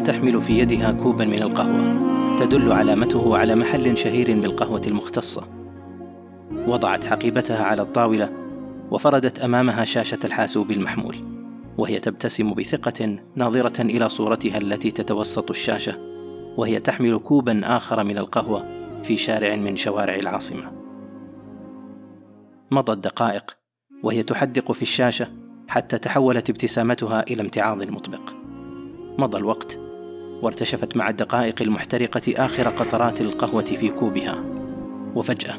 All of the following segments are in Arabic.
تحمل في يدها كوبا من القهوة. تدل علامته على محل شهير بالقهوة المختصة. وضعت حقيبتها على الطاولة وفردت أمامها شاشة الحاسوب المحمول. وهي تبتسم بثقة ناظرة إلى صورتها التي تتوسط الشاشة. وهي تحمل كوبا آخر من القهوة في شارع من شوارع العاصمة. مضت دقائق وهي تحدق في الشاشة حتى تحولت ابتسامتها إلى امتعاض مطبق. مضى الوقت وارتشفت مع الدقائق المحترقة آخر قطرات القهوة في كوبها. وفجأة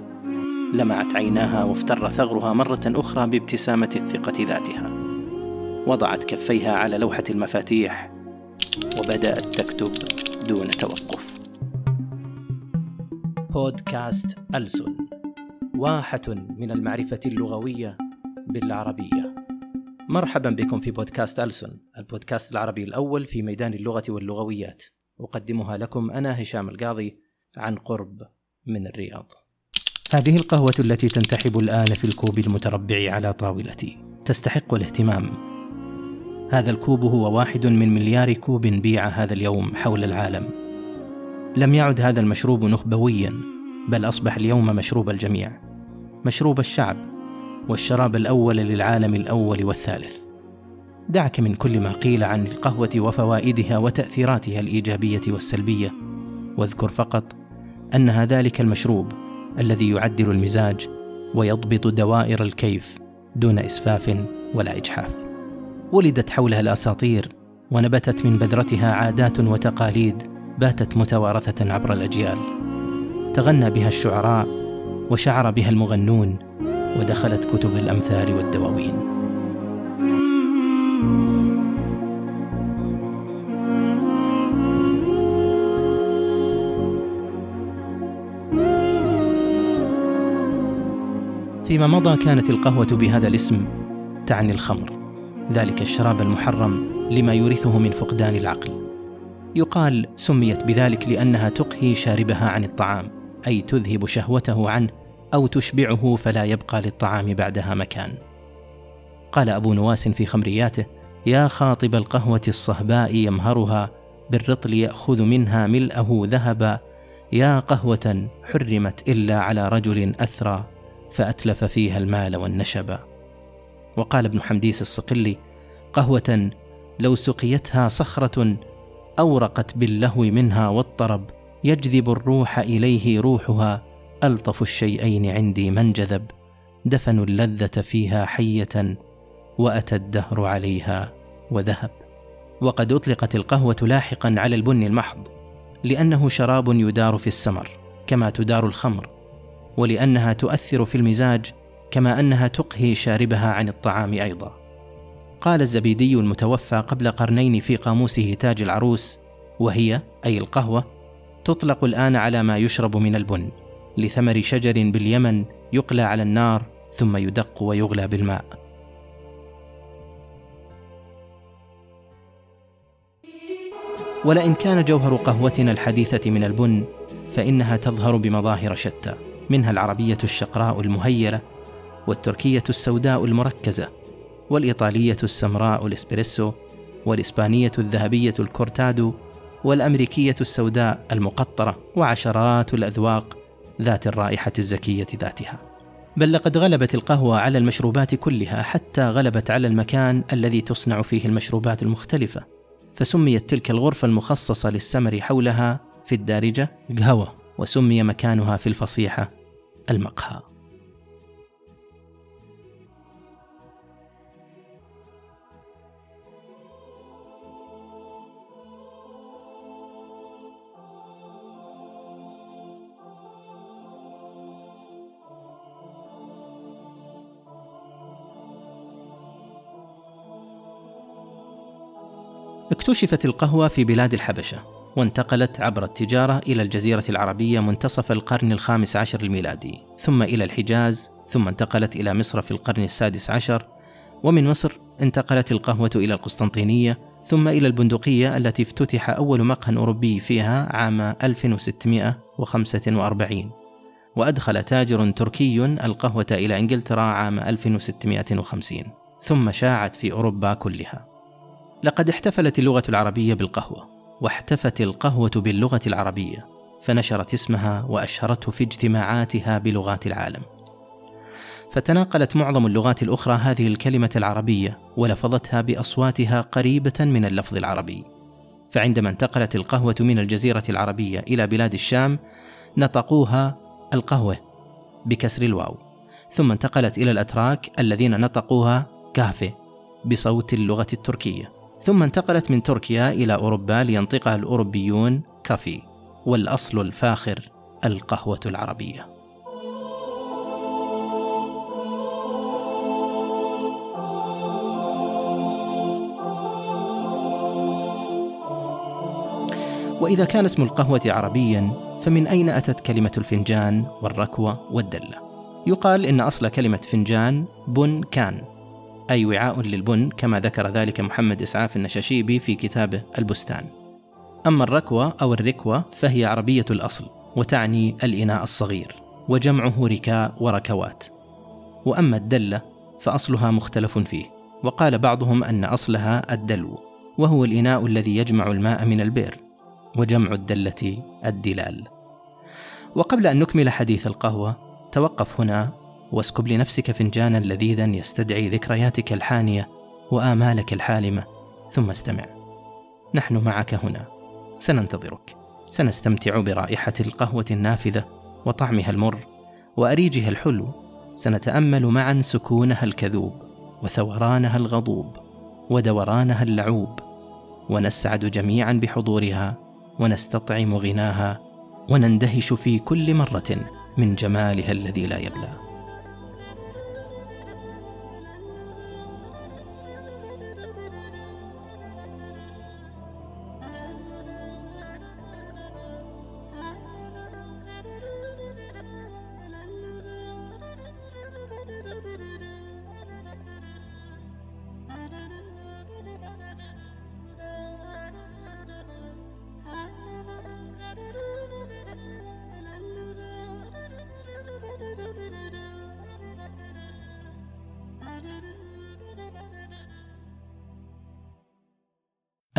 لمعت عيناها وافتر ثغرها مرة أخرى بابتسامة الثقة ذاتها. وضعت كفيها على لوحة المفاتيح وبدأت تكتب دون توقف. بودكاست ألسن واحة من المعرفة اللغوية بالعربية. مرحبا بكم في بودكاست ألسن البودكاست العربي الأول في ميدان اللغة واللغويات. أقدمها لكم أنا هشام القاضي عن قرب من الرياض. هذه القهوة التي تنتحب الآن في الكوب المتربع على طاولتي. تستحق الاهتمام. هذا الكوب هو واحد من مليار كوب بيع هذا اليوم حول العالم. لم يعد هذا المشروب نخبويا بل أصبح اليوم مشروب الجميع. مشروب الشعب. والشراب الأول للعالم الأول والثالث. دعك من كل ما قيل عن القهوة وفوائدها وتأثيراتها الإيجابية والسلبية. واذكر فقط أنها ذلك المشروب الذي يعدل المزاج ويضبط دوائر الكيف دون إسفاف ولا إجحاف. ولدت حولها الأساطير ونبتت من بذرتها عادات وتقاليد باتت متوارثة عبر الأجيال. تغنى بها الشعراء وشعر بها المغنون ودخلت كتب الأمثال والدواوين. فيما مضى كانت القهوة بهذا الاسم تعني الخمر ذلك الشراب المحرم لما يورثه من فقدان العقل. يقال سميت بذلك لأنها تقهي شاربها عن الطعام أي تذهب شهوته عنه أو تشبعه فلا يبقى للطعام بعدها مكان. قال أبو نواس في خمرياته يا خاطب القهوة الصهباء يمهرها بالرطل يأخذ منها ملأه ذهبا. يا قهوة حرمت إلا على رجل أثرى فأتلف فيها المال والنشبا وقال ابن حمديس الصقلي قهوة لو سقيتها صخرة أورقت باللهو منها والطرب يجذب الروح إليه روحها. ألطف الشيئين عندي من جذب دفنوا اللذة فيها حية وأتى الدهر عليها وذهب. وقد أطلقت القهوة لاحقا على البن المحض لأنه شراب يدار في السمر كما تدار الخمر ولأنها تؤثر في المزاج كما أنها تقهي شاربها عن الطعام أيضا. قال الزبيدي المتوفى قبل قرنين في قاموسه تاج العروس وهي أي القهوة تطلق الآن على ما يشرب من البن. لثمر شجر باليمن يقلى على النار ثم يدق ويغلى بالماء. ولئن كان جوهر قهوتنا الحديثة من البن فإنها تظهر بمظاهر شتى منها العربية الشقراء المهيلة والتركية السوداء المركزة والإيطالية السمراء الإسبريسو والإسبانية الذهبية الكورتادو والأمريكية السوداء المقطرة وعشرات الأذواق ذات الرائحة الزكية ذاتها. بل لقد غلبت القهوة على المشروبات كلها حتى غلبت على المكان الذي تصنع فيه المشروبات المختلفة. فسميت تلك الغرفة المخصصة للسمر حولها في الدارجة قهوة وسمي مكانها في الفصيحة المقهى. اكتشفت القهوة في بلاد الحبشة وانتقلت عبر التجارة إلى الجزيرة العربية منتصف القرن الخامس عشر الميلادي ثم إلى الحجاز ثم انتقلت إلى مصر في القرن السادس عشر ومن مصر انتقلت القهوة إلى القسطنطينية ثم إلى البندقية التي افتتح أول مقهى أوروبي فيها عام 1645 وأدخل تاجر تركي القهوة إلى إنجلترا عام 1650 ثم شاعت في أوروبا كلها. لقد احتفلت اللغة العربية بالقهوة واحتفت القهوة باللغة العربية فنشرت اسمها وأشهرته في اجتماعاتها بلغات العالم. فتناقلت معظم اللغات الأخرى هذه الكلمة العربية ولفظتها بأصواتها قريبة من اللفظ العربي. فعندما انتقلت القهوة من الجزيرة العربية إلى بلاد الشام نطقوها القهوة بكسر الواو. ثم انتقلت إلى الأتراك الذين نطقوها كافي بصوت اللغة التركية. ثم انتقلت من تركيا إلى أوروبا لينطقها الأوروبيون كافي والأصل الفاخر القهوة العربية وإذا كان اسم القهوة عربيا فمن أين أتت كلمة الفنجان والركوة والدلة؟ يقال إن أصل كلمة فنجان بن كان أي وعاء للبن كما ذكر ذلك محمد إسعاف النشاشيبي في كتابه البستان. أما الركوة أو الركوة فهي عربية الأصل وتعني الإناء الصغير وجمعه ركاء وركوات. وأما الدلة فأصلها مختلف فيه وقال بعضهم أن أصلها الدلو وهو الإناء الذي يجمع الماء من البئر وجمع الدلة الدلال. وقبل أن نكمل حديث القهوة توقف هنا واسكب لنفسك فنجانا لذيذا يستدعي ذكرياتك الحانية وآمالك الحالمة. ثم استمع. نحن معك هنا. سننتظرك. سنستمتع برائحة القهوة النافذة وطعمها المر وأريجها الحلو. سنتأمل معا سكونها الكذوب وثورانها الغضوب ودورانها اللعوب. ونسعد جميعا بحضورها ونستطعم غناها ونندهش في كل مرة من جمالها الذي لا يبلى.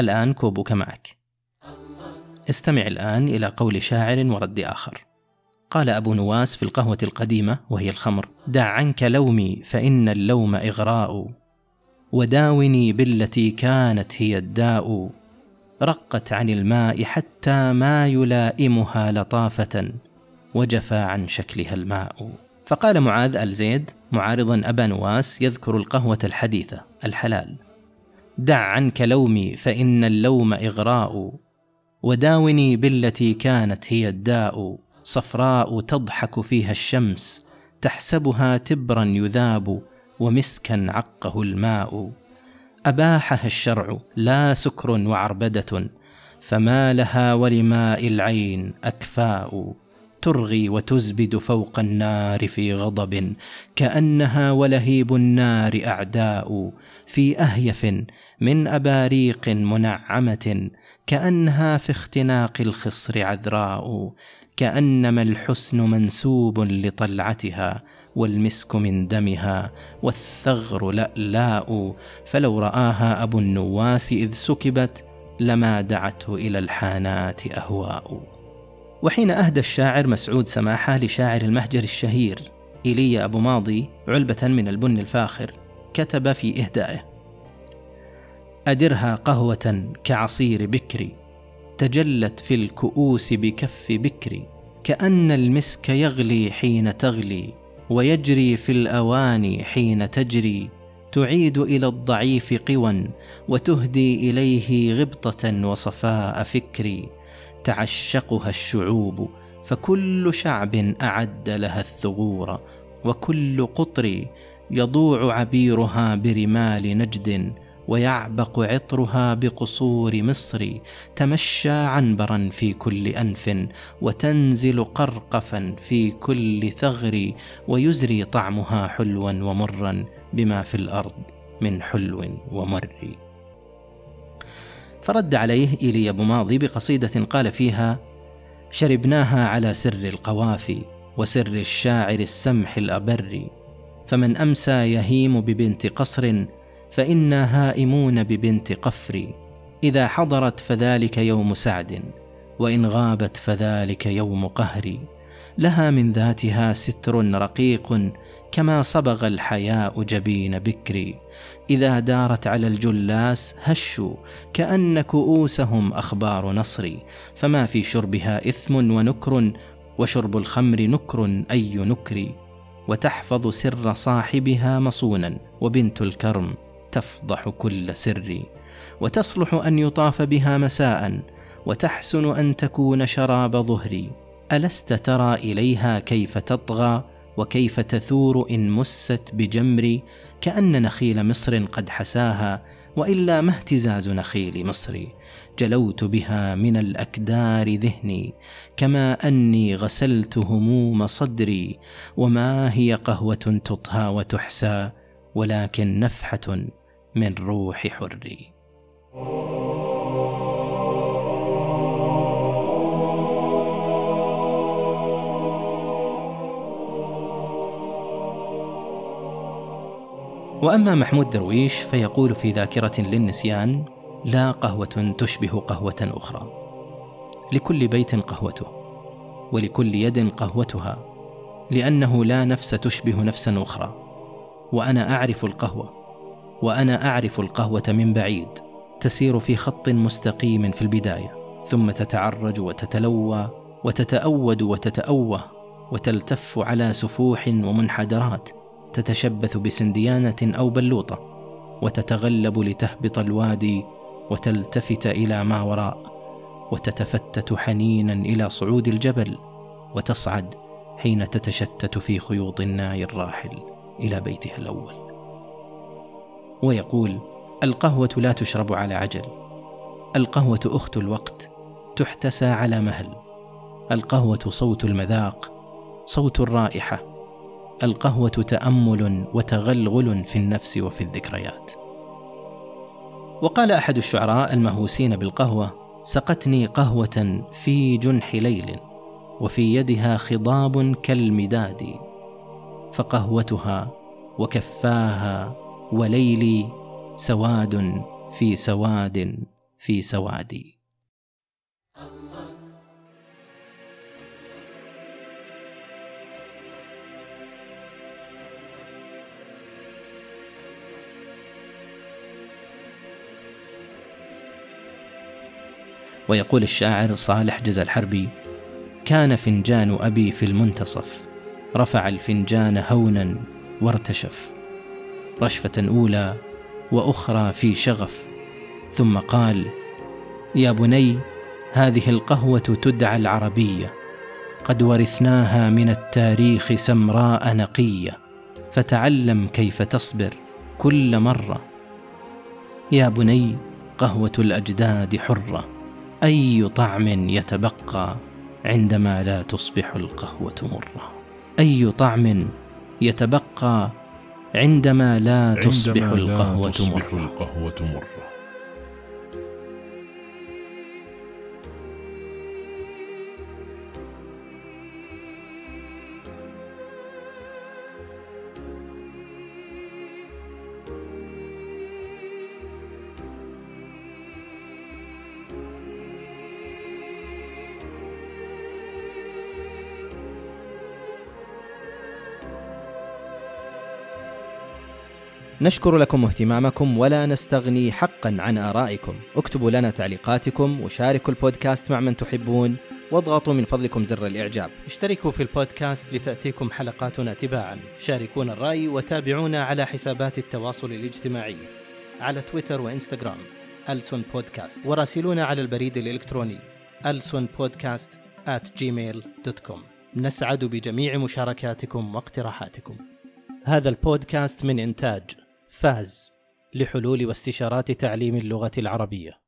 الآن كوبك معك. استمع الآن إلى قول شاعر ورد آخر. قال أبو نواس في القهوة القديمة وهي الخمر دع عنك لومي فإن اللوم إغراء. وداوني بالتي كانت هي الداء. رقت عن الماء حتى ما يلائمها لطافة وجفى عن شكلها الماء. فقال معاذ الزيد معارضا أبا نواس يذكر القهوة الحديثة الحلال. دع عنك لومي فإن اللوم إغراء. وداوني بالتي كانت هي الداء. صفراء تضحك فيها الشمس تحسبها تبرا يذاب ومسكا عقه الماء. أباحها الشرع لا سكر وعربدة فما لها ولماء العين أكفاء. ترغي وتزبد فوق النار في غضب كأنها ولهيب النار أعداء في أهيف من أباريق منعمة كأنها في اختناق الخصر عذراء كأنما الحسن منسوب لطلعتها والمسك من دمها والثغر لألاء فلو رآها أبو النواس إذ سكبت لما دعته إلى الحانات أهواء. وحين أهدى الشاعر مسعود سماحة لشاعر المهجر الشهير إيليا أبو ماضي علبة من البن الفاخر كتب في إهدائه. أدرها قهوة كعصير بكري تجلت في الكؤوس بكف بكري كأن المسك يغلي حين تغلي ويجري في الأواني حين تجري تعيد إلى الضعيف قوى وتهدي إليه غبطة وصفاء فكري. تعشقها الشعوب فكل شعب أعد لها الثغور وكل قطر يضوع عبيرها برمال نجد ويعبق عطرها بقصور مصر تمشى عنبرا في كل أنف وتنزل قرقفا في كل ثغر ويزري طعمها حلوا ومرا بما في الأرض من حلو ومر. فرد عليه إيليا ماضي بقصيدة قال فيها شربناها على سر القوافي وسر الشاعر السمح الأبر فمن أمسى يهيم ببنت قصر فإنا هائمون ببنت قفري إذا حضرت فذلك يوم سعد وإن غابت فذلك يوم قهري لها من ذاتها ستر رقيق كما صبغ الحياء جبين بكري. إذا دارت على الجلاس هشوا كأن كؤوسهم أخبار نصر فما في شربها إثم ونكر وشرب الخمر نكر أي نكر. وتحفظ سر صاحبها مصونا وبنت الكرم تفضح كل سر. وتصلح أن يطاف بها مساء وتحسن أن تكون شراب ظهري. ألست ترى إليها كيف تطغى؟ وكيف تثور إن مست بجمر كأن نخيل مصر قد حساها وإلا ما اهتزاز نخيل مصر؟ جلوت بها من الأكدار ذهني كما أني غسلت هموم صدري وما هي قهوة تطهى وتحسى ولكن نفحة من روح حري. وأما محمود درويش فيقول في ذاكرة للنسيان لا قهوة تشبه قهوة أخرى. لكل بيت قهوته ولكل يد قهوتها لأنه لا نفس تشبه نفسا أخرى. وأنا أعرف القهوة وأنا أعرف القهوة من بعيد تسير في خط مستقيم في البداية ثم تتعرج وتتلوى وتتأود وتتأوه وتلتف على سفوح ومنحدرات. تتشبث بسنديانة أو بلوطة وتتغلب لتهبط الوادي وتلتفت إلى ما وراء وتتفتت حنينا إلى صعود الجبل وتصعد حين تتشتت في خيوط الناي الراحل إلى بيتها الأول. ويقول القهوة لا تشرب على عجل القهوة أخت الوقت تحتسى على مهل القهوة صوت المذاق صوت الرائحة القهوة تأمل وتغلغل في النفس وفي الذكريات. وقال أحد الشعراء المهووسين بالقهوة سقتني قهوة في جنح ليل وفي يدها خضاب كالمداد فقهوتها وكفاها وليلي سواد في سواد في سوادي. ويقول الشاعر صالح جزا الحربي كان فنجان أبي في المنتصف رفع الفنجان هونا وارتشف رشفة أولى وأخرى في شغف ثم قال يا بني هذه القهوة تدعى العربية قد ورثناها من التاريخ سمراء نقية فتعلم كيف تصبر كل مرة. يا بني قهوة الأجداد حرة. أي طعم يتبقى عندما لا تصبح القهوة مرة أي طعم يتبقى عندما لا تصبح عندما القهوة لا تصبح مرة, القهوة مرة. نشكر لكم اهتمامكم ولا نستغني حقا عن آرائكم. اكتبوا لنا تعليقاتكم وشاركوا البودكاست مع من تحبون واضغطوا من فضلكم زر الإعجاب. اشتركوا في البودكاست لتأتيكم حلقاتنا تباعا. شاركونا الرأي وتابعونا على حسابات التواصل الاجتماعي على تويتر وإنستغرام ألسون بودكاست. وراسلونا على البريد الإلكتروني ألسون بودكاست at gmail.com نسعد بجميع مشاركاتكم واقتراحاتكم. هذا البودكاست من إنتاج فاز لحلول واستشارات تعليم اللغة العربية.